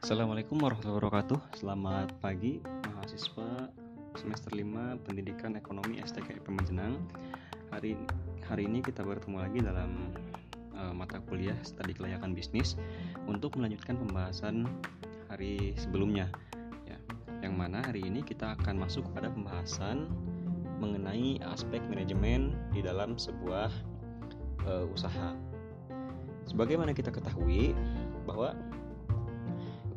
Assalamualaikum warahmatullahi wabarakatuh. Selamat pagi mahasiswa semester 5 Pendidikan Ekonomi STK Pemenjenang hari, hari ini kita bertemu lagi dalam uh, mata kuliah Studi Kelayakan Bisnis Untuk melanjutkan pembahasan hari sebelumnya ya, Yang mana hari ini kita akan masuk pada pembahasan mengenai aspek manajemen di dalam sebuah uh, usaha. Sebagaimana kita ketahui bahwa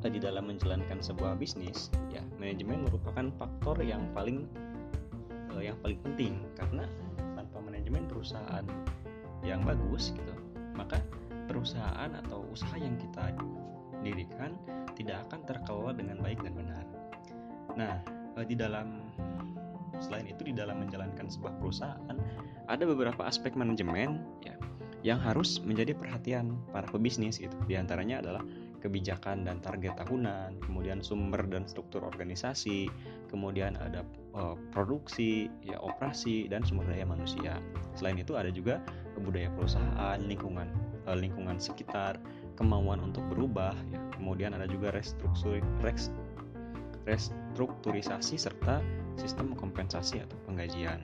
di dalam menjalankan sebuah bisnis, ya manajemen merupakan faktor yang paling uh, yang paling penting karena tanpa manajemen perusahaan yang bagus gitu, maka perusahaan atau usaha yang kita dirikan tidak akan terkelola dengan baik dan benar. Nah, uh, di dalam selain itu di dalam menjalankan sebuah perusahaan ada beberapa aspek manajemen ya yang harus menjadi perhatian para pebisnis gitu. Di antaranya adalah kebijakan dan target tahunan, kemudian sumber dan struktur organisasi, kemudian ada uh, produksi, ya operasi dan sumber daya manusia. Selain itu ada juga budaya perusahaan, lingkungan uh, lingkungan sekitar, kemauan untuk berubah, ya. Kemudian ada juga restruktur, restrukturisasi serta sistem kompensasi atau penggajian.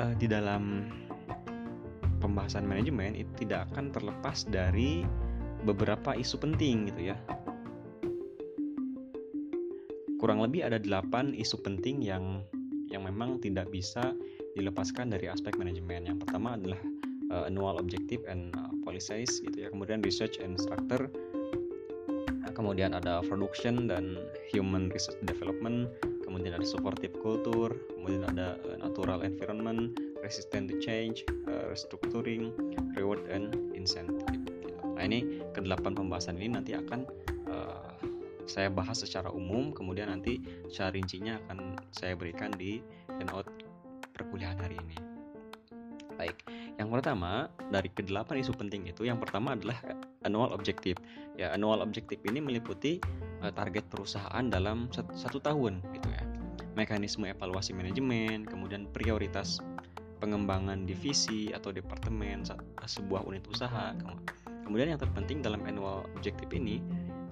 Uh, di dalam pembahasan manajemen itu tidak akan terlepas dari beberapa isu penting gitu ya. Kurang lebih ada 8 isu penting yang yang memang tidak bisa dilepaskan dari aspek manajemen. Yang pertama adalah uh, annual objective and uh, policies gitu ya. Kemudian research and structure. Kemudian ada production dan human research development, kemudian ada supportive culture, kemudian ada uh, natural environment, resistant to change, restructuring, reward and incentive. Nah ini kedelapan pembahasan ini nanti akan uh, saya bahas secara umum, kemudian nanti secara rincinya akan saya berikan di handout perkuliahan hari ini. Baik, yang pertama dari kedelapan isu penting itu, yang pertama adalah annual objective. Ya, annual objective ini meliputi uh, target perusahaan dalam satu, satu tahun, gitu ya. Mekanisme evaluasi manajemen, kemudian prioritas pengembangan divisi atau departemen sebuah unit usaha. Kemudian yang terpenting dalam annual objective ini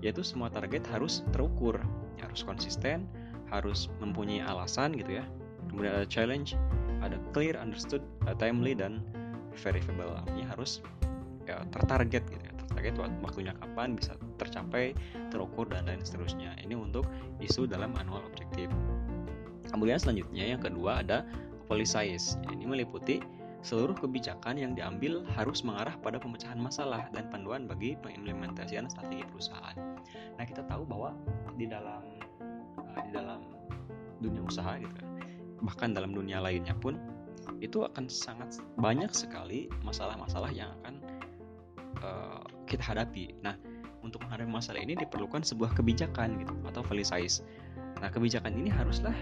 yaitu semua target harus terukur, harus konsisten, harus mempunyai alasan gitu ya. Kemudian ada challenge, ada clear, understood, timely dan verifiable. Artinya harus ya, tertarget gitu ya. Tertarget waktunya kapan bisa tercapai, terukur dan lain seterusnya. Ini untuk isu dalam annual objective. Kemudian selanjutnya yang kedua ada policies. Ini meliputi seluruh kebijakan yang diambil harus mengarah pada pemecahan masalah dan panduan bagi pengimplementasian strategi perusahaan. Nah, kita tahu bahwa di dalam uh, di dalam dunia usaha gitu kan, bahkan dalam dunia lainnya pun itu akan sangat banyak sekali masalah-masalah yang akan uh, kita hadapi. Nah, untuk menghadapi masalah ini diperlukan sebuah kebijakan gitu atau policies. Nah, kebijakan ini haruslah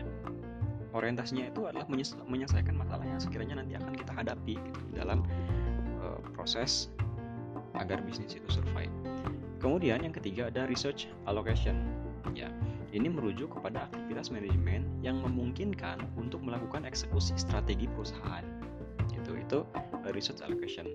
orientasinya itu adalah menyelesaikan masalah yang sekiranya nanti akan kita hadapi gitu, dalam uh, proses agar bisnis itu survive. Kemudian yang ketiga ada research allocation. Ya, ini merujuk kepada aktivitas manajemen yang memungkinkan untuk melakukan eksekusi strategi perusahaan. Itu itu uh, research allocation.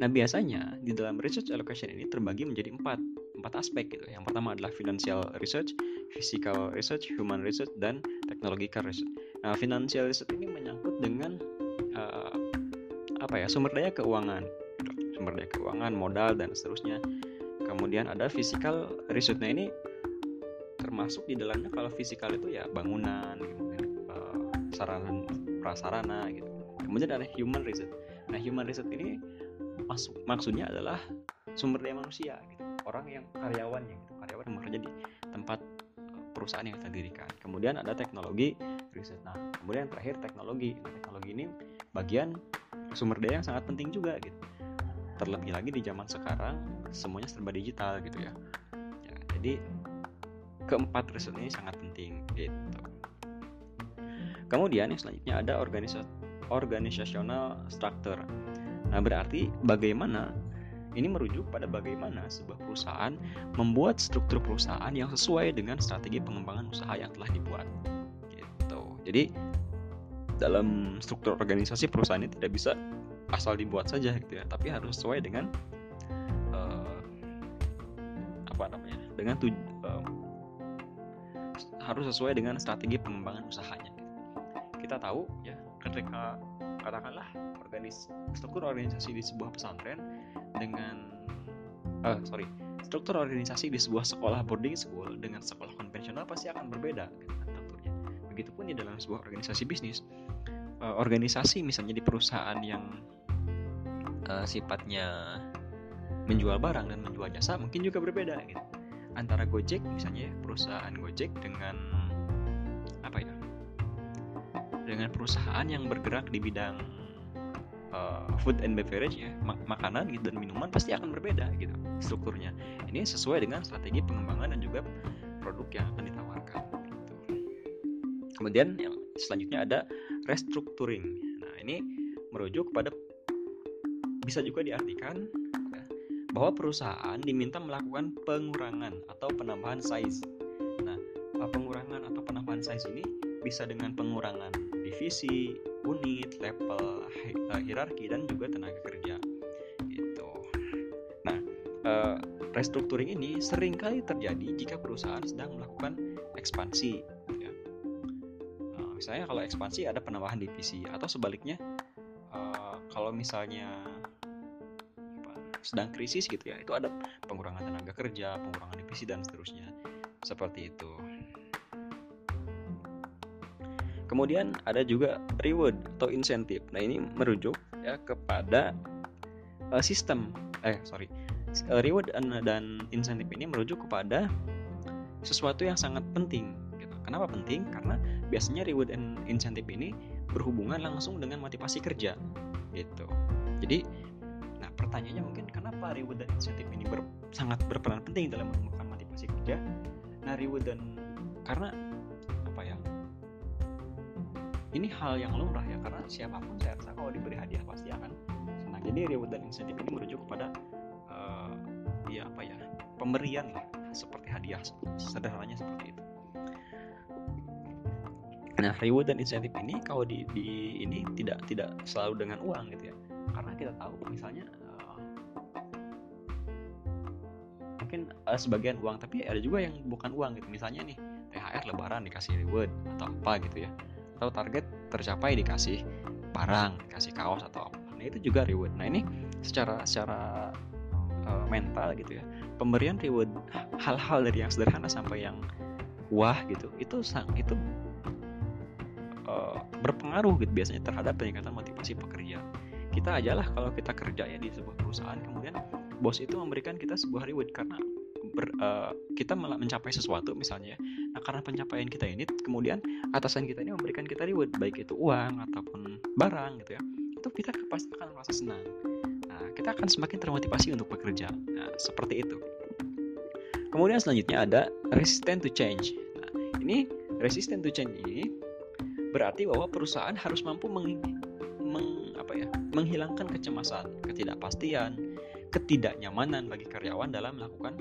Nah biasanya di dalam research allocation ini terbagi menjadi empat empat aspek gitu. Yang pertama adalah financial research, physical research, human research, dan technological research. Nah, financial research ini menyangkut dengan uh, apa ya sumber daya keuangan, sumber daya keuangan, modal dan seterusnya. Kemudian ada physical research. Nah ini termasuk di dalamnya kalau physical itu ya bangunan, uh, sarana prasarana gitu. Kemudian ada human research. Nah human research ini masuk maksudnya adalah sumber daya manusia gitu orang yang karyawan yang karyawan yang bekerja di tempat perusahaan yang kita dirikan. Kemudian ada teknologi riset. Nah, kemudian yang terakhir teknologi. Nah, teknologi ini bagian sumber daya yang sangat penting juga gitu. Terlebih lagi di zaman sekarang semuanya serba digital gitu ya. ya jadi keempat riset ini sangat penting gitu. Kemudian yang selanjutnya ada organisasi organisasional structure. Nah, berarti bagaimana ini merujuk pada bagaimana sebuah perusahaan membuat struktur perusahaan yang sesuai dengan strategi pengembangan usaha yang telah dibuat. Gitu. Jadi dalam struktur organisasi perusahaan ini tidak bisa asal dibuat saja gitu ya, tapi harus sesuai dengan uh, apa namanya dengan tuj uh, harus sesuai dengan strategi pengembangan usahanya kita tahu ya ketika katakanlah organis struktur organisasi di sebuah pesantren dengan uh, sorry struktur organisasi di sebuah sekolah boarding school dengan sekolah konvensional pasti akan berbeda tentunya. Begitupun di dalam sebuah organisasi bisnis uh, organisasi misalnya di perusahaan yang uh, sifatnya menjual barang dan menjual jasa mungkin juga berbeda gitu. Antara Gojek misalnya ya, perusahaan Gojek dengan dengan perusahaan yang bergerak di bidang uh, food and beverage ya mak makanan gitu dan minuman pasti akan berbeda gitu strukturnya ini sesuai dengan strategi pengembangan dan juga produk yang akan ditawarkan gitu. kemudian yang selanjutnya ada restructuring nah ini merujuk kepada bisa juga diartikan bahwa perusahaan diminta melakukan pengurangan atau penambahan size. Nah, pengurangan atau penambahan size ini bisa dengan pengurangan divisi, unit, level, eh, hierarki dan juga tenaga kerja. Gitu. Nah, uh, restructuring ini sering kali terjadi jika perusahaan sedang melakukan ekspansi. Ya. Nah, misalnya kalau ekspansi ada penambahan divisi atau sebaliknya uh, kalau misalnya sedang krisis gitu ya itu ada pengurangan tenaga kerja pengurangan divisi dan seterusnya seperti itu kemudian ada juga reward atau insentif. Nah ini merujuk ya kepada uh, sistem. Eh sorry. Uh, reward dan, insentif ini merujuk kepada sesuatu yang sangat penting gitu. kenapa penting? Karena biasanya reward dan insentif ini berhubungan langsung dengan motivasi kerja gitu. Jadi pertanyaannya mungkin kenapa reward dan insentif ini ber, sangat berperan penting dalam menemukan motivasi kerja? Nah reward dan karena ini hal yang lumrah ya karena siapa pun saya rasa kalau diberi hadiah pasti akan senang. Jadi reward dan insentif ini merujuk kepada uh, ya apa ya pemberian lah seperti hadiah sederhananya seperti itu. Nah, reward dan insentif ini kalau di, di ini tidak tidak selalu dengan uang gitu ya. Karena kita tahu misalnya mungkin uh, sebagian uang tapi ada juga yang bukan uang gitu. Misalnya nih THR lebaran dikasih reward atau apa gitu ya atau target tercapai dikasih barang dikasih kaos atau apa nah itu juga reward. Nah ini secara secara uh, mental gitu ya pemberian reward hal-hal dari yang sederhana sampai yang wah gitu itu itu uh, berpengaruh gitu biasanya terhadap peningkatan motivasi pekerja. Kita ajalah kalau kita kerja ya di sebuah perusahaan kemudian bos itu memberikan kita sebuah reward karena ber, uh, kita mencapai sesuatu misalnya nah karena pencapaian kita ini kemudian atasan kita ini memberikan kita reward baik itu uang ataupun barang gitu ya itu kita pasti akan merasa senang. Nah kita akan semakin termotivasi untuk bekerja. Nah seperti itu. Kemudian selanjutnya ada resistant to change. Nah ini resistant to change ini berarti bahwa perusahaan harus mampu meng, meng apa ya menghilangkan kecemasan ketidakpastian ketidaknyamanan bagi karyawan dalam melakukan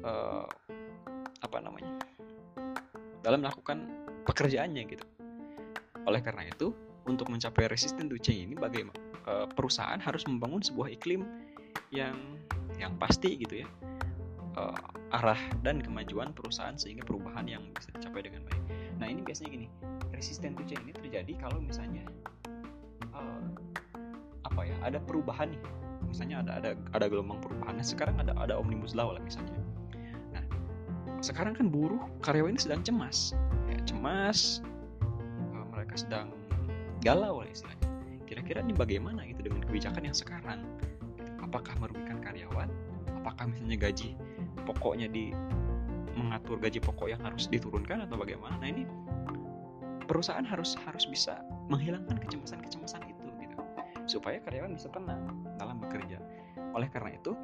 uh, apa namanya dalam melakukan pekerjaannya gitu. Oleh karena itu, untuk mencapai resisten to ini bagaimana uh, perusahaan harus membangun sebuah iklim yang yang pasti gitu ya uh, arah dan kemajuan perusahaan sehingga perubahan yang bisa dicapai dengan baik. Nah ini biasanya gini, resisten to ini terjadi kalau misalnya uh, apa ya ada perubahan nih misalnya ada ada ada gelombang perubahan nah, sekarang ada ada omnibus law lah misalnya sekarang kan buruh karyawan sedang cemas. Ya, cemas. Uh, mereka sedang galau lah istilahnya. Kira-kira ini bagaimana gitu dengan kebijakan yang sekarang? Apakah merugikan karyawan? Apakah misalnya gaji pokoknya di mengatur gaji pokok yang harus diturunkan atau bagaimana? Nah ini perusahaan harus harus bisa menghilangkan kecemasan-kecemasan itu gitu. Supaya karyawan bisa tenang dalam bekerja. Oleh karena itu,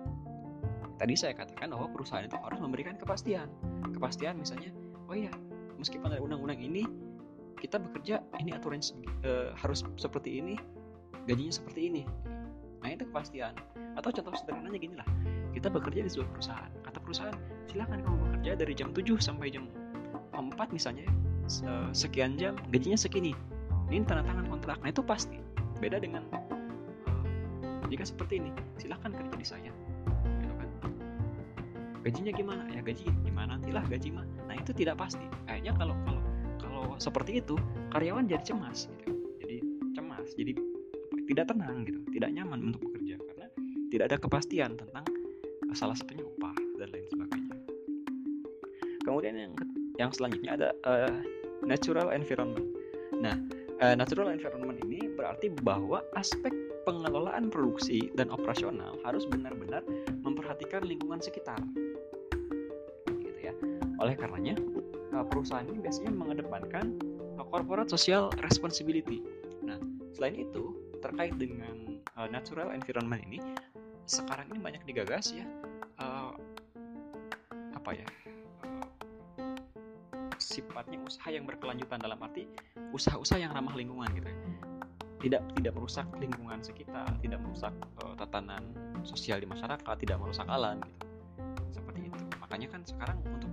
tadi saya katakan bahwa perusahaan itu harus memberikan kepastian. Kepastian misalnya, oh iya, meskipun ada undang-undang ini, kita bekerja ini aturan e, harus seperti ini, gajinya seperti ini. Nah itu kepastian. Atau contoh sederhananya gini lah, kita bekerja di sebuah perusahaan. Kata perusahaan, silakan kamu bekerja dari jam 7 sampai jam 4 misalnya, sekian jam, gajinya segini. Ini tanda tangan kontrak. Nah itu pasti. Beda dengan jika seperti ini silahkan kerja di saya gajinya gimana? Ya gaji gimana? Nantilah gaji mah. Nah itu tidak pasti. Kayaknya kalau kalau kalau seperti itu karyawan jadi cemas gitu. Jadi cemas jadi tidak tenang gitu tidak nyaman untuk bekerja. Karena tidak ada kepastian tentang salah satunya upah dan lain sebagainya. Kemudian yang yang selanjutnya ada uh, natural environment. Nah uh, natural environment ini berarti bahwa aspek pengelolaan produksi dan operasional harus benar-benar memperhatikan lingkungan sekitar. Oleh karenanya, uh, perusahaan ini biasanya mengedepankan uh, corporate social responsibility. Nah, selain itu, terkait dengan uh, natural environment ini, sekarang ini banyak digagas ya uh, apa ya sifatnya usaha yang berkelanjutan dalam arti usaha-usaha yang ramah lingkungan gitu ya tidak tidak merusak lingkungan sekitar, tidak merusak uh, tatanan sosial di masyarakat, tidak merusak alam gitu. Seperti itu. Makanya kan sekarang untuk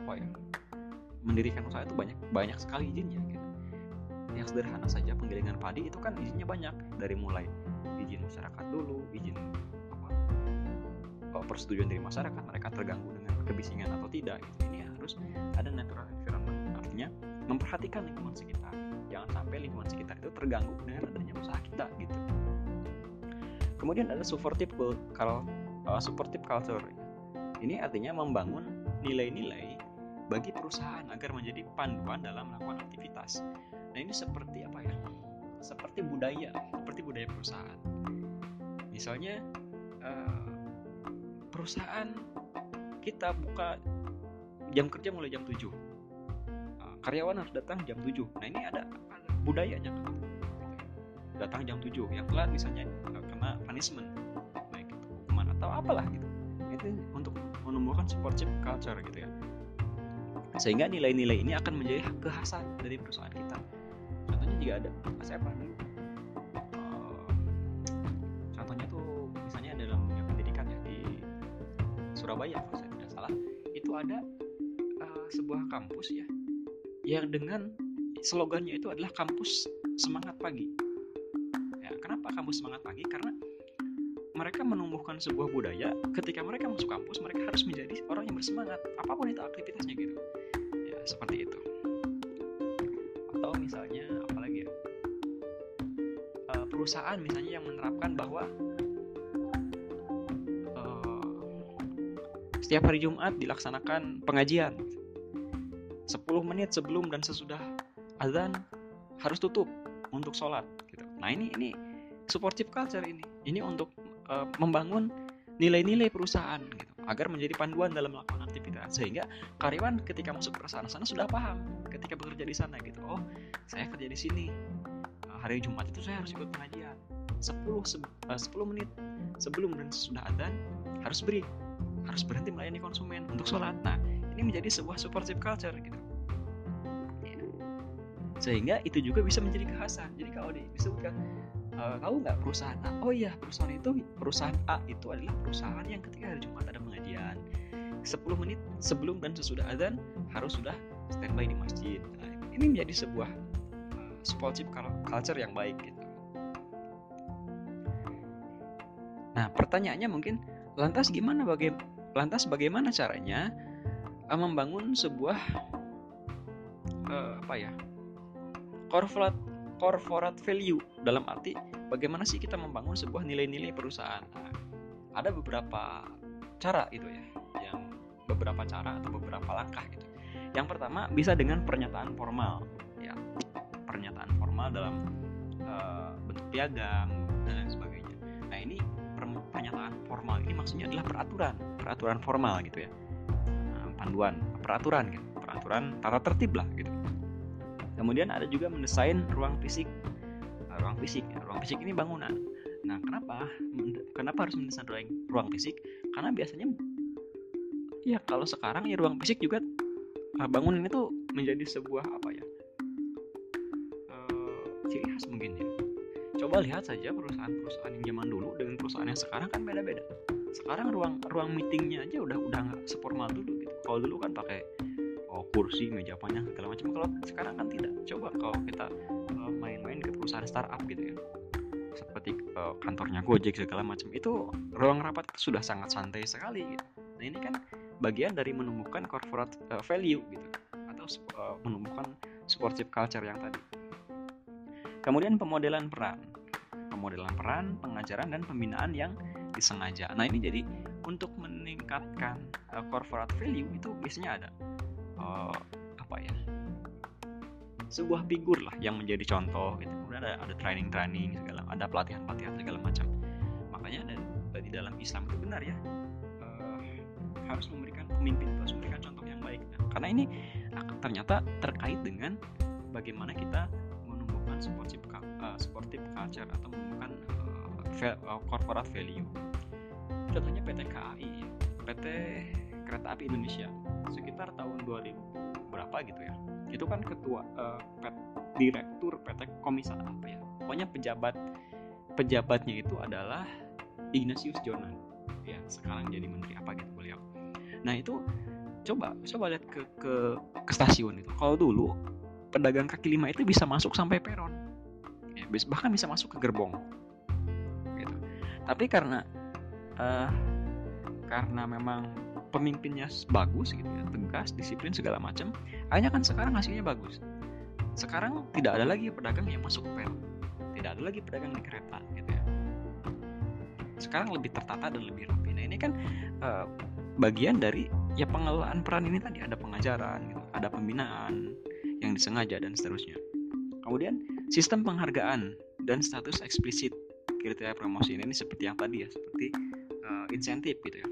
apa ya? mendirikan usaha itu banyak banyak sekali izinnya gitu. Yang sederhana saja penggilingan padi itu kan izinnya banyak dari mulai izin masyarakat dulu, izin apa? Oh, persetujuan dari masyarakat mereka terganggu dengan kebisingan atau tidak gitu. Ini harus ada natural environment artinya memperhatikan lingkungan sekitar jangan sampai lingkungan sekitar itu terganggu dengan adanya usaha kita gitu kemudian ada supportive kalau uh, supportive culture ini artinya membangun nilai-nilai perusahaan agar menjadi panduan dalam melakukan aktivitas. Nah ini seperti apa ya? Seperti budaya seperti budaya perusahaan. Misalnya uh, perusahaan kita buka jam kerja mulai jam 7 karyawan harus datang jam 7 nah ini ada, budayanya. Datang jam 7 yang telat misalnya kena punishment. Baik itu hukuman atau apalah gitu. Itu untuk menumbuhkan supportive culture gitu ya sehingga nilai-nilai ini akan menjadi kekhasan dari perusahaan kita. Contohnya jika ada saya pernah uh, contohnya tuh misalnya dalam dunia pendidikan ya di Surabaya kalau saya tidak salah. Itu ada uh, sebuah kampus ya yang dengan slogannya itu adalah kampus semangat pagi. Ya, kenapa kampus semangat pagi? Karena mereka menumbuhkan sebuah budaya. Ketika mereka masuk kampus mereka harus menjadi orang yang bersemangat apa pun itu aktivitasnya gitu seperti itu. Atau misalnya apalagi ya? Uh, perusahaan misalnya yang menerapkan bahwa uh, setiap hari Jumat dilaksanakan pengajian. 10 menit sebelum dan sesudah azan harus tutup untuk sholat gitu. Nah ini ini supportive culture ini. Ini untuk uh, membangun nilai-nilai perusahaan gitu agar menjadi panduan dalam melakukan aktivitas. Sehingga karyawan ketika masuk perusahaan sana sudah paham ketika bekerja di sana gitu. Oh saya kerja di sini. Uh, hari Jumat itu saya harus ikut pengajian. 10 se uh, 10 menit sebelum dan sesudah azan harus break. Harus berhenti melayani konsumen untuk sholat. Nah ini menjadi sebuah supportive culture gitu. Ya. sehingga itu juga bisa menjadi kekhasan jadi kalau disebutkan uh, tahu nggak perusahaan A? Oh iya perusahaan itu perusahaan A itu adalah perusahaan yang ketika hari Jumat ada pengajian 10 menit sebelum dan sesudah azan harus sudah standby di masjid. Nah, ini menjadi sebuah uh, culture yang baik gitu. Nah pertanyaannya mungkin lantas gimana baga lantas bagaimana caranya uh, membangun sebuah uh, apa ya corporate corporate value. Dalam arti bagaimana sih kita membangun sebuah nilai-nilai perusahaan? Nah, ada beberapa cara itu ya yang beberapa cara atau beberapa langkah gitu. Yang pertama bisa dengan pernyataan formal ya. Pernyataan formal dalam uh, bentuk piagam dan lain sebagainya. Nah ini pernyataan formal ini maksudnya adalah peraturan peraturan formal gitu ya. Panduan peraturan gitu peraturan tata tertib lah gitu kemudian ada juga mendesain ruang fisik. Nah, ruang fisik ya. ruang fisik ini bangunan. Nah kenapa kenapa harus mendesain ruang, ruang fisik? Karena biasanya ya kalau sekarang ya ruang fisik juga uh, bangunan itu menjadi sebuah apa ya uh, ciri khas mungkin ya. Coba lihat saja perusahaan-perusahaan yang zaman dulu dengan perusahaan yang sekarang kan beda-beda. Sekarang ruang ruang meetingnya aja udah udah nggak seformal dulu kalau dulu kan pakai oh, kursi meja panjang segala macam. Kalau sekarang kan tidak. Coba kalau kita uh, main-main ke perusahaan startup gitu ya. Seperti uh, kantornya Gojek segala macam. Itu ruang rapat sudah sangat santai sekali gitu. nah ini kan bagian dari menumbuhkan corporate uh, value gitu. Atau uh, menumbuhkan supportive culture yang tadi. Kemudian pemodelan peran. Pemodelan peran pengajaran dan pembinaan yang disengaja. Nah ini jadi untuk meningkatkan uh, corporate value itu biasanya ada uh, apa ya? Sebuah figur lah yang menjadi contoh gitu. Kemudian ada ada training training segala ada pelatihan pelatihan segala macam. Makanya ada di dalam Islam itu benar ya uh, harus memberikan pemimpin harus memberikan contoh yang baik. Nah, karena ini ternyata terkait dengan bagaimana kita menumbuhkan sportive uh, sportive culture atau menumbuhkan uh, corporate value. Contohnya PT KAI PT Kereta Api Indonesia sekitar tahun 2000 berapa gitu ya. Itu kan ketua uh, pet, direktur PT Komisa apa ya? Pokoknya pejabat pejabatnya itu adalah Ignatius Jonan. Yang sekarang jadi menteri apa gitu beliau. Nah itu coba coba lihat ke ke, ke stasiun itu. Kalau dulu pedagang kaki lima itu bisa masuk sampai peron. Ya, bahkan bisa masuk ke gerbong. Gitu. tapi karena uh, karena memang pemimpinnya bagus gitu ya tegas disiplin segala macam akhirnya kan sekarang hasilnya bagus. Sekarang tidak ada lagi pedagang yang masuk peron tidak ada lagi pedagang di kereta gitu ya. Sekarang lebih tertata dan lebih rapi. Nah ini kan uh, bagian dari ya pengelolaan peran ini tadi. Ada pengajaran gitu ada pembinaan yang disengaja dan seterusnya. Kemudian sistem penghargaan dan status eksplisit kriteria promosi ini, ini seperti yang tadi ya seperti uh, insentif gitu ya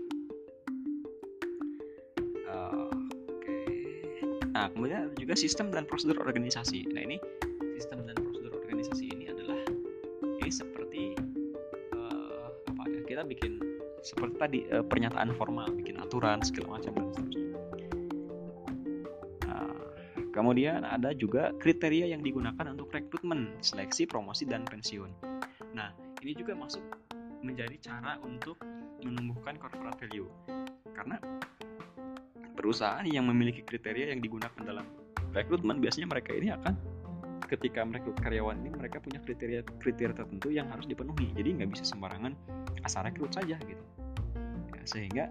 nah kemudian juga sistem dan prosedur organisasi. Nah ini sistem dan prosedur organisasi ini adalah ini seperti uh, apa ya kita bikin seperti tadi uh, pernyataan formal bikin aturan segala macam dan seterusnya. Nah, kemudian ada juga kriteria yang digunakan untuk rekrutmen seleksi promosi dan pensiun. Nah ini juga masuk menjadi cara untuk menumbuhkan corporate value. Karena perusahaan yang memiliki kriteria yang digunakan dalam rekrutmen biasanya mereka ini akan ketika merekrut karyawan ini mereka punya kriteria kriteria tertentu yang harus dipenuhi. Jadi nggak bisa sembarangan asal rekrut saja gitu. Ya, sehingga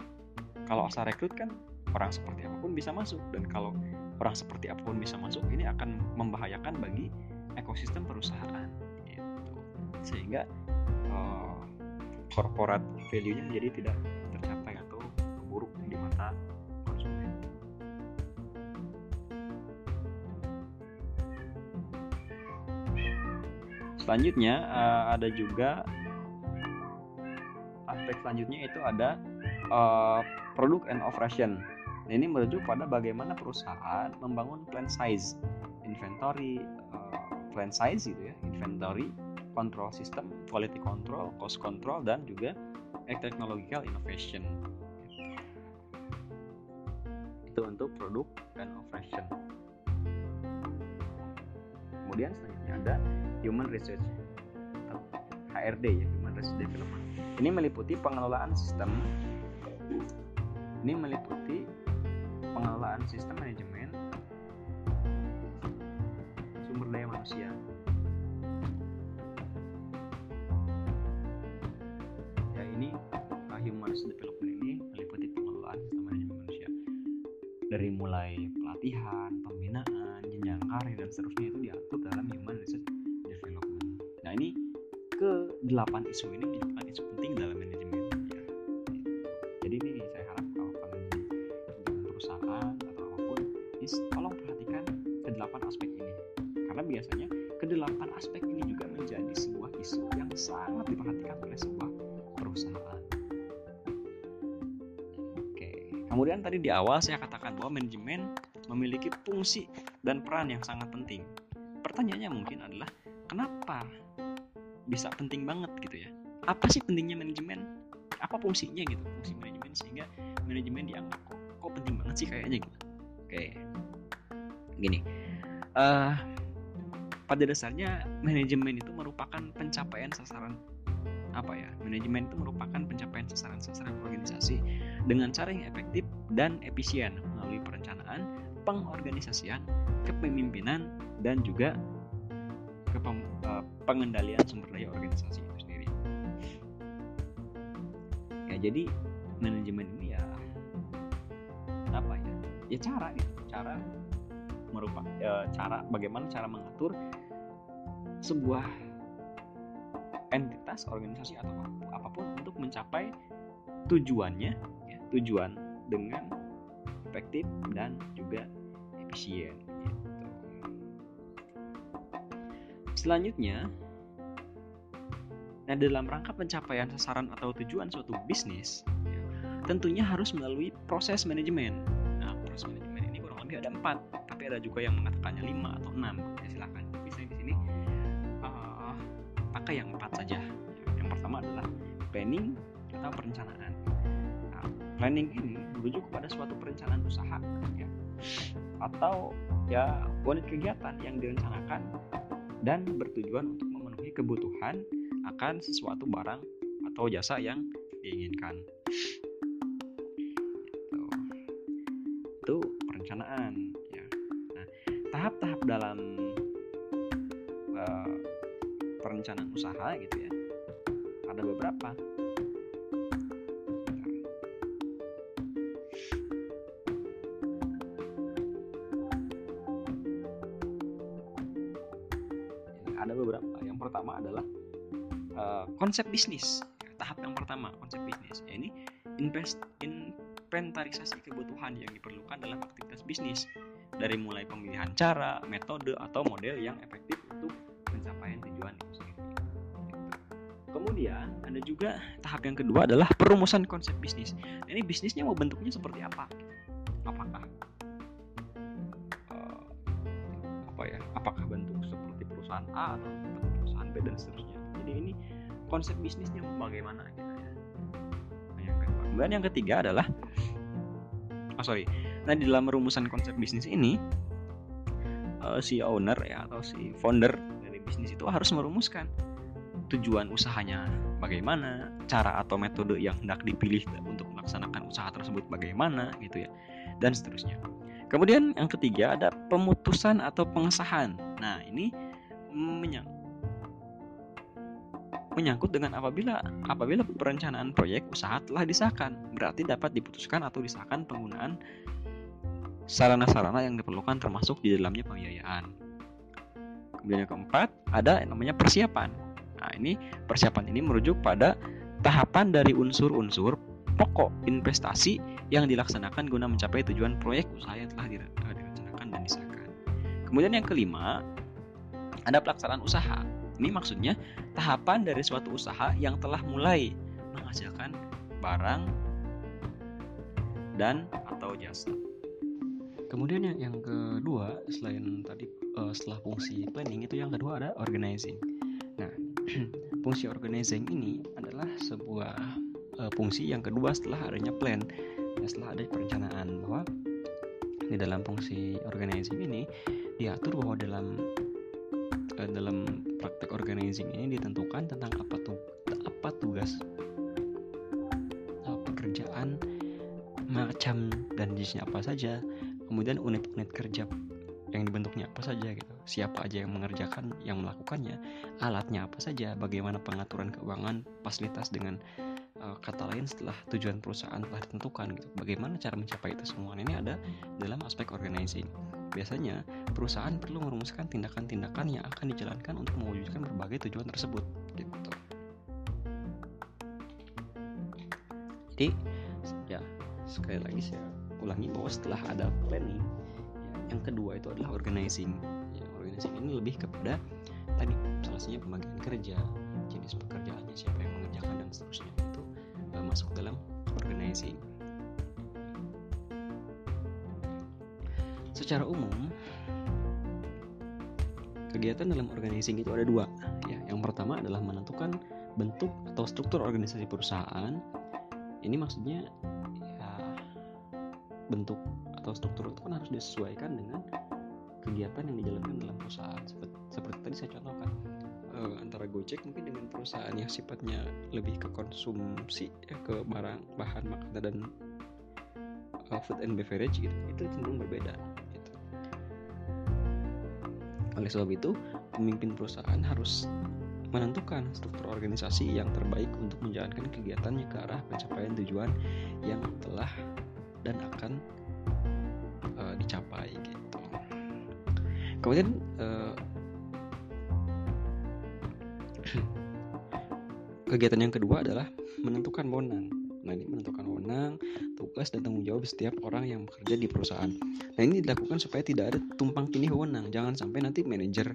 kalau asal rekrut kan orang seperti apa pun bisa masuk. Dan kalau orang seperti apa pun bisa masuk ini akan membahayakan bagi ekosistem perusahaan gitu. Sehingga corporate value-nya menjadi tidak Selanjutnya uh, ada juga aspek selanjutnya itu ada uh, product and operation. Nah, ini merujuk pada bagaimana perusahaan membangun plan size, inventory, uh, plan size gitu ya, inventory, control system, quality control, cost control, dan juga technological innovation. Itu untuk produk dan operation. Kemudian selanjutnya ada human research atau HRD ya, human research development. Ini meliputi pengelolaan sistem. Ini meliputi pengelolaan sistem manajemen sumber daya manusia isu ini merupakan isu penting dalam manajemen. Ya. Jadi ini saya harap kalau kalian di perusahaan atau apa pun, is tolong perhatikan ke delapan aspek ini karena biasanya ke delapan aspek ini juga menjadi sebuah isu yang sangat diperhatikan oleh sebuah perusahaan. Kemudian tadi di awal saya katakan bahwa manajemen memiliki fungsi dan peran yang sangat penting. Pertanyaannya mungkin adalah kenapa bisa penting banget gitu ya? Apa sih pentingnya manajemen? Apa fungsinya gitu? Fungsi manajemen sehingga manajemen dianggap kok, kok penting banget sih kayaknya gitu. Oke, gini. Uh, pada dasarnya manajemen itu merupakan pencapaian sasaran apa ya manajemen itu merupakan pencapaian sasaran-sasaran organisasi dengan cara yang efektif dan efisien melalui perencanaan, pengorganisasian, kepemimpinan dan juga kepem, pengendalian sumber daya organisasi itu sendiri. Ya jadi manajemen ini ya ya? Cara gitu cara merupakan ya, cara bagaimana cara mengatur sebuah entitas organisasi atau apa pun untuk mencapai tujuannya ya, tujuan dengan efektif dan juga efisien Selanjutnya, nah dalam rangka pencapaian sasaran atau tujuan suatu bisnis, ya, tentunya harus melalui proses manajemen. Nah, proses manajemen ini kurang lebih ada empat, tapi ada juga yang mengatakannya lima atau enam. Ya, silakan. Saya di sini uh, pakai yang empat saja. Yang pertama adalah planning atau perencanaan. Nah, planning ini merujuk kepada suatu perencanaan usaha ya, atau ya unit kegiatan yang direncanakan dan bertujuan untuk memenuhi kebutuhan akan sesuatu barang atau jasa yang diinginkan. Itu, itu perencanaan ya. Nah, tahap-tahap dalam uh, perencanaan usaha gitu ya. Ada beberapa. Konsep bisnis. Tahap yang pertama konsep bisnis. Ya, ini invest inventarisasi kebutuhan yang diperlukan dalam aktivitas bisnis dari mulai pemilihan cara, metode atau model yang efektif untuk pencapaian tujuan. Kemudian ada juga tahap yang kedua adalah perumusan konsep bisnis. Nah, ini bisnisnya mau bentuknya seperti apa? Apakah uh, apa ya? Apakah bentuk seperti perusahaan A atau perusahaan B dan seterusnya. Jadi ini konsep bisnisnya bagaimana gitu ya. Nah, yang kedua. Kemudian yang ketiga adalah oh sorry. Nah di dalam rumusan konsep bisnis ini uh, si owner ya atau si founder dari bisnis itu harus merumuskan tujuan usahanya bagaimana, cara atau metode yang hendak dipilih untuk melaksanakan usaha tersebut bagaimana gitu ya, dan seterusnya. Kemudian yang ketiga ada pemutusan atau pengesahan. Nah ini menyang menyangkut dengan apabila apabila perencanaan proyek usaha telah disahkan, berarti dapat diputuskan atau disahkan penggunaan sarana-sarana yang diperlukan termasuk di dalamnya pembiayaan. Kemudian yang keempat ada yang namanya persiapan. Nah, ini persiapan ini merujuk pada tahapan dari unsur-unsur pokok investasi yang dilaksanakan guna mencapai tujuan proyek usaha yang telah direncanakan dan disahkan. Kemudian yang kelima, ada pelaksanaan usaha. Ini maksudnya tahapan dari suatu usaha yang telah mulai menghasilkan barang dan atau jasa. Kemudian yang, yang kedua selain tadi uh, setelah fungsi planning itu yang kedua ada organizing. Nah, fungsi organizing ini adalah sebuah uh, fungsi yang kedua setelah adanya plan. Ya, setelah ada perencanaan bahwa di dalam fungsi organizing ini diatur bahwa dalam uh, dalam praktek organizing ini ditentukan tentang apa tuh apa tugas pekerjaan macam dan jenisnya apa saja. Kemudian unit-unit kerja yang dibentuknya apa saja gitu. Siapa aja yang mengerjakan yang melakukannya alatnya apa saja bagaimana pengaturan keuangan fasilitas dengan uh, kata lain setelah tujuan perusahaan telah ditentukan gitu. Bagaimana cara mencapai itu semua? Ini ada dalam aspek organizing biasanya perusahaan perlu merumuskan tindakan-tindakan yang akan dijalankan untuk mewujudkan berbagai tujuan tersebut. Gitu. Jadi ya sekali lagi saya ulangi bahwa setelah ada planning ya, yang kedua itu adalah organizing. Ya, organizing ini lebih kepada tadi salah satunya pembagian kerja jenis pekerjaannya siapa yang mengerjakan dan seterusnya. Itu uh, masuk dalam organizing secara umum kegiatan dalam organizing itu ada dua. Ya yang pertama adalah menentukan bentuk atau struktur organisasi perusahaan. Ini maksudnya bentuk atau struktur itu kan harus disesuaikan dengan kegiatan yang dijalankan dalam perusahaan. Seperti, seperti tadi saya contohkan e, antara Gojek mungkin dengan perusahaan yang sifatnya lebih ke konsumsi ya, ke barang bahan makanan dan uh, food and beverage gitu. Itu cenderung berbeda. Oleh sebab itu pemimpin perusahaan harus menentukan struktur organisasi yang terbaik untuk menjalankan kegiatannya ke arah pencapaian tujuan yang telah dan akan uh, dicapai gitu. Kemudian uh, kegiatan yang kedua adalah menentukan wewenang ini menentukan wewenang tugas dan tanggung jawab setiap orang yang bekerja di perusahaan. Nah ini dilakukan supaya tidak ada tumpang tindih wewenang. Jangan sampai nanti manajer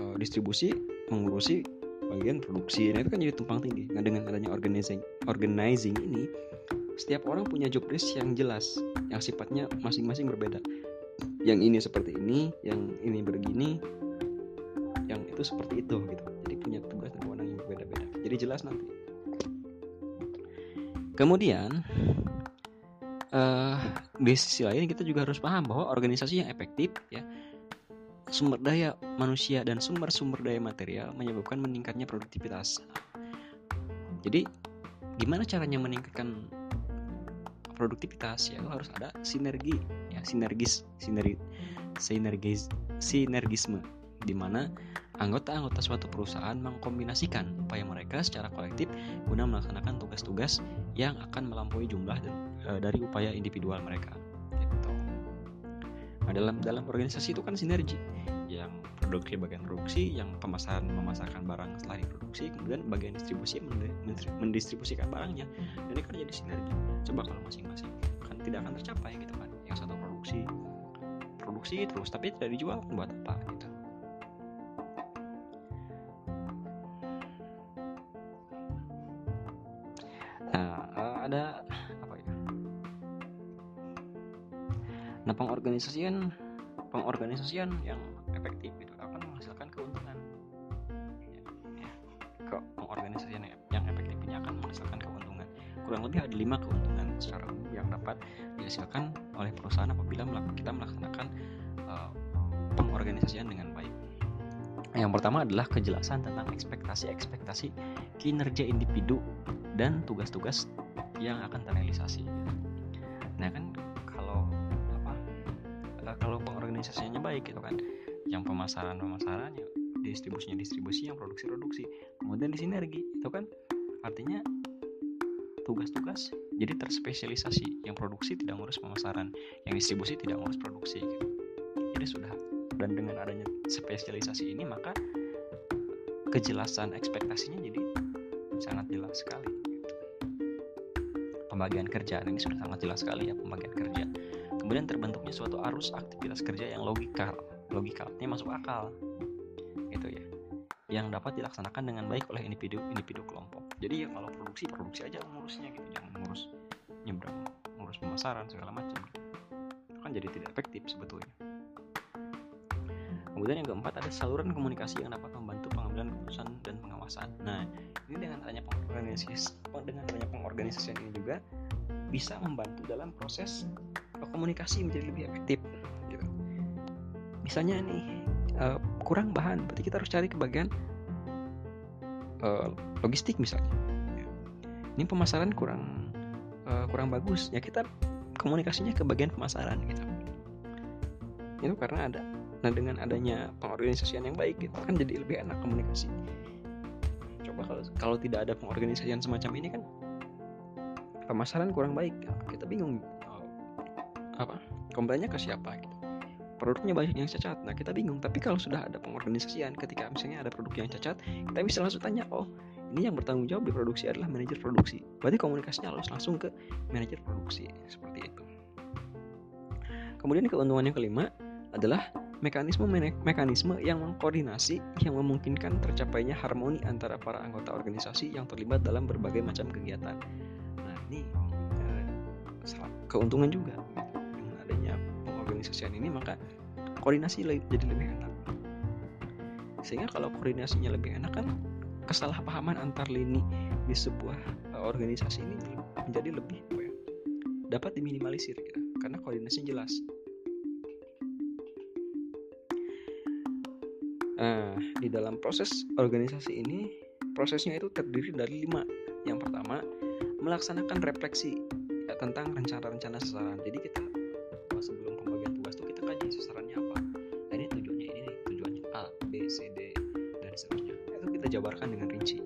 uh, distribusi mengurusi bagian produksi. Nah itu kan jadi tumpang tindih. Nah dengan adanya organizing organizing ini setiap orang punya job desk yang jelas yang sifatnya masing-masing berbeda. Yang ini seperti ini yang ini begini yang itu seperti itu gitu. Jadi punya tugas dan wewenang yang berbeda-beda. Jadi jelas nanti kemudian uh, di sisi lain kita juga harus paham bahwa organisasi yang efektif ya sumber daya manusia dan sumber-sumber daya material menyebabkan meningkatnya produktivitas. Jadi, gimana caranya meningkatkan produktivitas? Ya, harus ada sinergi, ya sinergis, sinergi, sinergis, sinergisme, di mana anggota-anggota suatu perusahaan mengkombinasikan upaya mereka secara kolektif guna melaksanakan tugas-tugas yang akan melampaui jumlah dan, e, dari upaya individual mereka. Nah, dalam dalam organisasi itu kan sinergi yang produksi bagian produksi, yang pemasaran memasarkan barang setelah diproduksi, kemudian bagian distribusi mendistribusikan barangnya. Dan ini kan jadi sinergi. Coba kalau masing-masing kan tidak akan tercapai gitu kan. Yang satu produksi produksi terus tapi tidak dijual buat apa gitu. Pengorganisasian pengorganisasian yang efektif itu akan menghasilkan keuntungan. Ya, ya. Pengorganisasian yang efektif ini akan menghasilkan keuntungan. Kurang lebih ada lima keuntungan secara umum yang dapat dihasilkan oleh perusahaan apabila kita melaksanakan uh, pengorganisasian dengan baik. Yang pertama adalah kejelasan tentang ekspektasi-ekspektasi kinerja individu dan tugas-tugas yang akan terrealisasi. Nah kan kalau pengorganisasinya baik gitu kan. Yang pemasaran pemasarannya distribusinya distribusi yang produksi produksi kemudian di sinergi itu kan. Artinya tugas-tugas jadi terspesialisasi. Yang produksi tidak ngurus pemasaran yang distribusi tidak ngurus produksi gitu. jadi sudah dan dengan adanya spesialisasi ini maka kejelasan ekspektasinya jadi sangat jelas sekali pembagian kerja ini sudah sangat jelas sekali ya pembagian kerja kemudian terbentuknya suatu arus aktivitas kerja yang logikal logikalnya masuk akal. Gitu ya. Yang dapat dilaksanakan dengan baik oleh individu individu kelompok. Jadi ya kalau produksi produksi aja ngurusnya gitu. Jangan ngurus nyebrang ngurus pemasaran segala macam. Itu kan jadi tidak efektif sebetulnya. Kemudian yang keempat ada saluran komunikasi yang dapat membantu pengambilan keputusan dan pengawasan. Nah ini dengan adanya pengorganisasi dengan adanya pengorganisasian ini juga bisa membantu dalam proses komunikasi menjadi lebih efektif gitu. misalnya nih uh, kurang bahan berarti kita harus cari ke bagian uh, logistik misalnya. Ini pemasaran kurang uh, kurang bagus ya kita komunikasinya ke bagian pemasaran gitu. Itu karena ada nah dengan adanya pengorganisasian yang baik itu kan jadi lebih enak komunikasi. Coba kalau kalau tidak ada pengorganisasian semacam ini kan pemasaran kurang baik kita bingung apa? Komplainnya ke siapa gitu? Produknya banyak yang cacat. Nah kita bingung. Tapi kalau sudah ada pengorganisasian ketika misalnya ada produk yang cacat kita bisa langsung tanya oh ini yang bertanggung jawab di produksi adalah manajer produksi. Berarti komunikasinya harus langsung ke manajer produksi seperti itu. Kemudian keuntungan yang kelima adalah mekanisme mekanisme yang mengkoordinasi yang memungkinkan tercapainya harmoni antara para anggota organisasi yang terlibat dalam berbagai macam kegiatan. Nah, ini eh, keuntungan juga pengorganisasian ini maka koordinasi jadi lebih enak sehingga kalau koordinasinya lebih enak kan kesalahpahaman antar lini di sebuah uh, organisasi ini menjadi lebih apa ya, dapat diminimalisir ya, karena koordinasi jelas Nah, di dalam proses organisasi ini, prosesnya itu terdiri dari lima. Yang pertama, melaksanakan refleksi ya, tentang rencana-rencana sasaran. Jadi kita dijabarkan dengan rinci.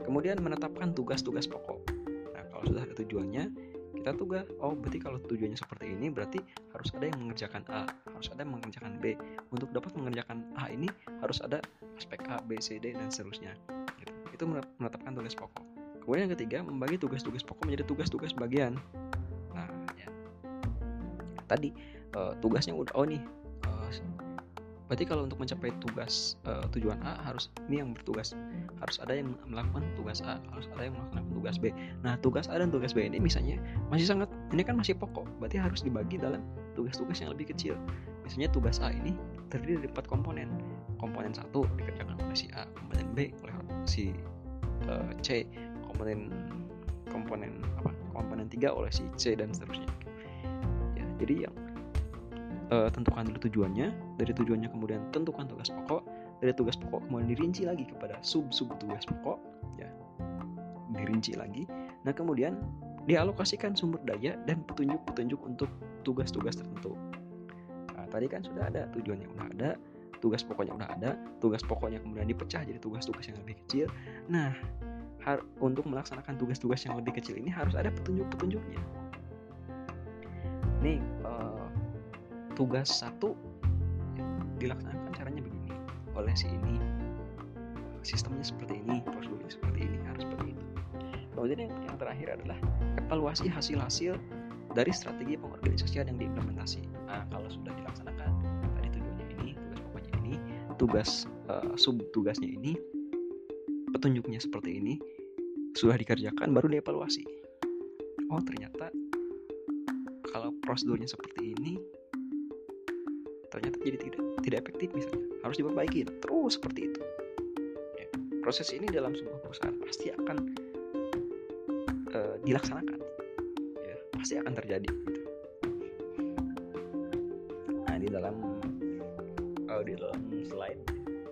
Kemudian menetapkan tugas-tugas pokok. Nah, kalau sudah ada tujuannya, kita tugas oh berarti kalau tujuannya seperti ini berarti harus ada yang mengerjakan A harus ada yang mengerjakan B untuk dapat mengerjakan A ini harus ada aspek A B C D dan seterusnya gitu. itu menetapkan tugas pokok kemudian yang ketiga membagi tugas-tugas pokok menjadi tugas-tugas bagian nah ya tadi uh, tugasnya udah oh nih berarti kalau untuk mencapai tugas uh, tujuan A harus ini yang bertugas. Harus ada yang melakukan tugas A harus ada yang melakukan tugas B. Nah tugas A dan tugas B ini misalnya masih sangat ini kan masih pokok berarti harus dibagi dalam tugas-tugas yang lebih kecil. Misalnya tugas A ini terdiri dari empat komponen. Komponen satu dikerjakan oleh si A komponen B oleh si uh, C komponen komponen apa komponen tiga oleh si C dan seterusnya. Ya jadi yang uh, tentukan dulu tujuannya dari tujuannya kemudian tentukan tugas pokok dari tugas pokok kemudian dirinci lagi kepada sub sub tugas pokok ya. Dirinci lagi. Nah kemudian dialokasikan sumber daya dan petunjuk-petunjuk untuk tugas-tugas tertentu. Nah, tadi kan sudah ada tujuannya udah ada tugas pokoknya udah ada tugas pokoknya kemudian dipecah jadi tugas-tugas yang lebih kecil. Nah untuk melaksanakan tugas-tugas yang lebih kecil ini harus ada petunjuk-petunjuknya. Nih uh, tugas satu dilaksanakan caranya begini. Oleh si ini sistemnya seperti ini prosedurnya seperti ini harus seperti itu. Kemudian yang, yang terakhir adalah evaluasi hasil-hasil dari strategi pengorganisasian yang diimplementasi. Nah kalau sudah dilaksanakan tadi tujuannya ini tugas pokoknya ini tugas uh, sub tugasnya ini petunjuknya seperti ini sudah dikerjakan baru dievaluasi. Oh ternyata kalau prosedurnya seperti ini ternyata jadi tidak tidak efektif misalnya. Harus diperbaiki. Terus seperti itu. Ya, proses ini dalam sebuah perusahaan pasti akan uh, dilaksanakan. Ya pasti akan terjadi. Gitu. nah di dalam uh, di dalam slide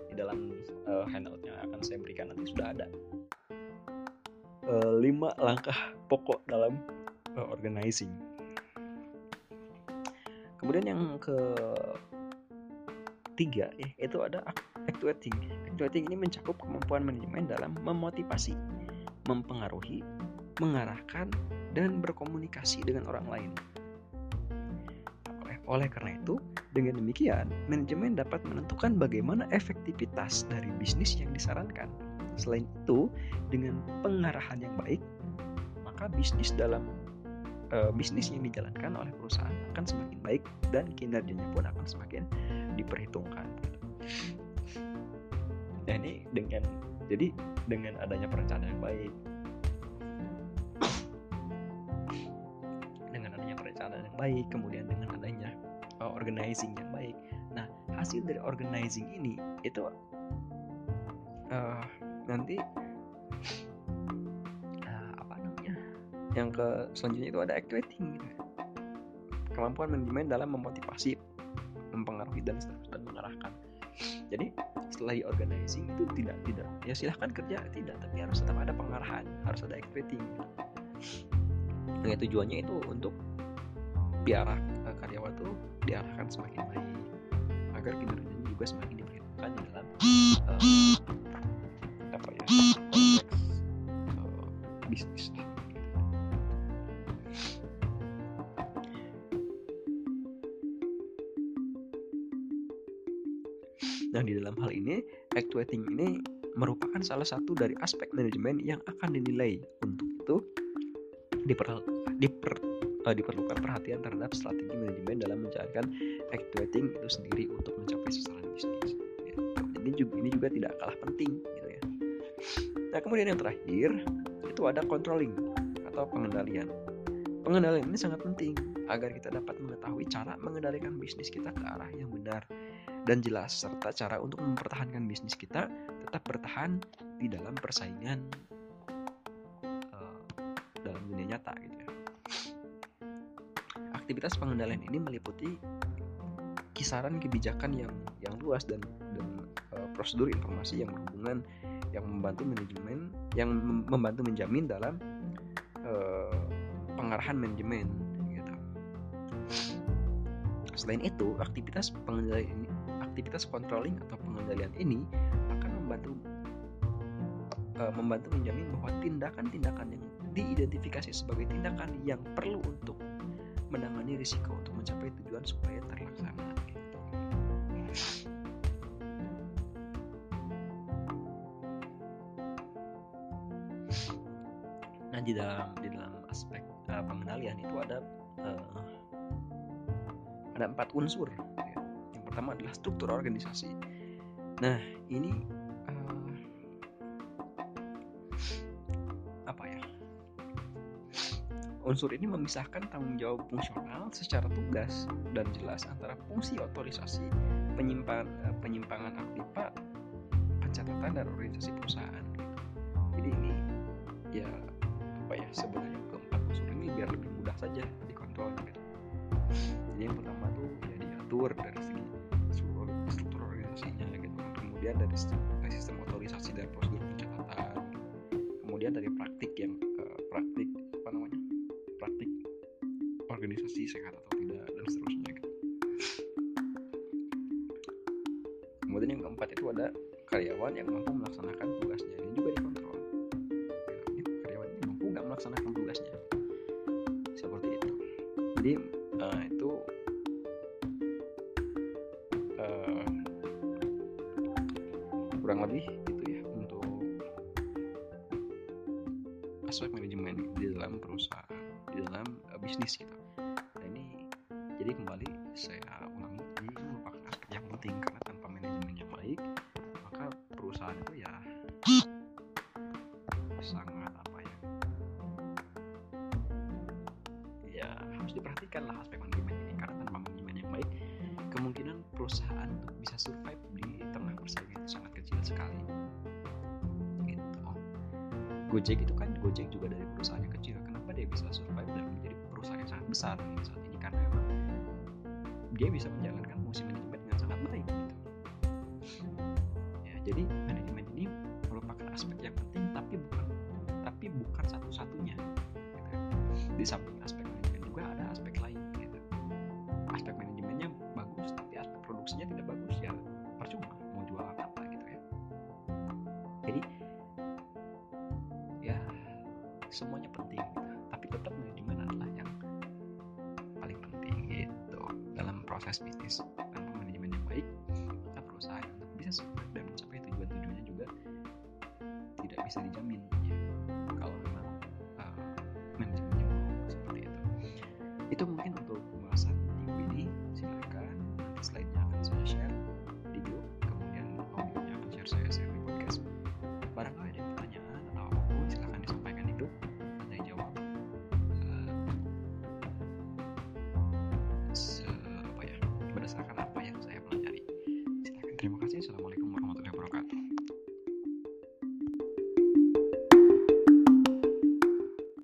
di dalam uh, handout yang akan saya berikan nanti sudah ada. Uh, lima langkah pokok dalam uh, organizing. Kemudian yang ke tiga ya itu ada actuating actuating ini mencakup kemampuan manajemen dalam memotivasi mempengaruhi mengarahkan dan berkomunikasi dengan orang lain. Oleh, oleh karena itu dengan demikian manajemen dapat menentukan bagaimana efektivitas dari bisnis yang disarankan. Selain itu dengan pengarahan yang baik maka bisnis dalam uh, bisnis yang dijalankan oleh perusahaan akan semakin baik dan kinerjanya pun akan semakin diperhitungkan. Nah ini dengan jadi dengan adanya perencanaan yang baik, dengan adanya perencanaan yang baik, kemudian dengan adanya uh, organizing yang baik. Nah hasil dari organizing ini itu uh, nanti yang ke selanjutnya itu ada actuating gitu. kemampuan manajemen dalam memotivasi dan seterusnya dan mengarahkan. Jadi setelah di organizing itu tidak tidak. Ya silahkan kerja tidak. Tapi harus tetap ada pengarahan harus ada gitu. nah tujuannya itu untuk biarlah eh, karyawan itu diarahkan semakin baik. Agar kinerjanya juga semakin diperhitungkan di dalam uh, apa ya konteks uh, bisnis merupakan salah satu dari aspek manajemen yang akan dinilai. Untuk itu, diper, diper, uh, diperlukan perhatian terhadap strategi manajemen dalam menjalankan actuating itu sendiri untuk mencapai sasaran bisnis. Ya, ini juga ini juga tidak kalah penting, gitu ya. Nah, kemudian yang terakhir itu ada controlling atau pengendalian. Pengendalian ini sangat penting agar kita dapat mengetahui cara mengendalikan bisnis kita ke arah yang benar dan jelas serta cara untuk mempertahankan bisnis kita tetap bertahan di dalam persaingan uh, dalam dunia nyata gitu ya. Aktivitas pengendalian ini meliputi kisaran kebijakan yang yang luas dan dan uh, prosedur informasi yang berhubungan yang membantu manajemen yang membantu menjamin dalam uh, pengarahan manajemen gitu. Selain itu, aktivitas pengendalian ini aktivitas controlling atau pengendalian ini akan membantu uh, membantu menjamin bahwa tindakan-tindakan yang diidentifikasi sebagai tindakan yang perlu untuk menangani risiko untuk mencapai tujuan supaya terlaksana. Nah di dalam di dalam aspek uh, pengendalian itu ada uh, ada empat unsur. Pertama adalah struktur organisasi. Nah ini uh, apa ya? Unsur ini memisahkan tanggung jawab fungsional secara tugas dan jelas antara fungsi otorisasi, penyimpangan penyimpangan aktiva, pencatatan dan organisasi perusahaan. Jadi ini ya apa ya sebenarnya keempat unsur ini biar lebih mudah saja dikontrol gitu. Jadi yang pertama tuh ya diatur dari Kemudian dari sistem otorisasi dan prosedur pencatatan. Kemudian dari praktik yang uh, praktik apa namanya praktik organisasi sehat Gojek juga dari perusahaan yang kecil kenapa dia bisa survive dan menjadi perusahaan yang sangat besar saat ini karena memang dia bisa menjalankan fungsi manajemen dengan sangat baik gitu ya jadi manajemen ini merupakan aspek yang penting tapi bukan tapi bukan satu-satunya gitu. di samping aspek tidak bisa dijamin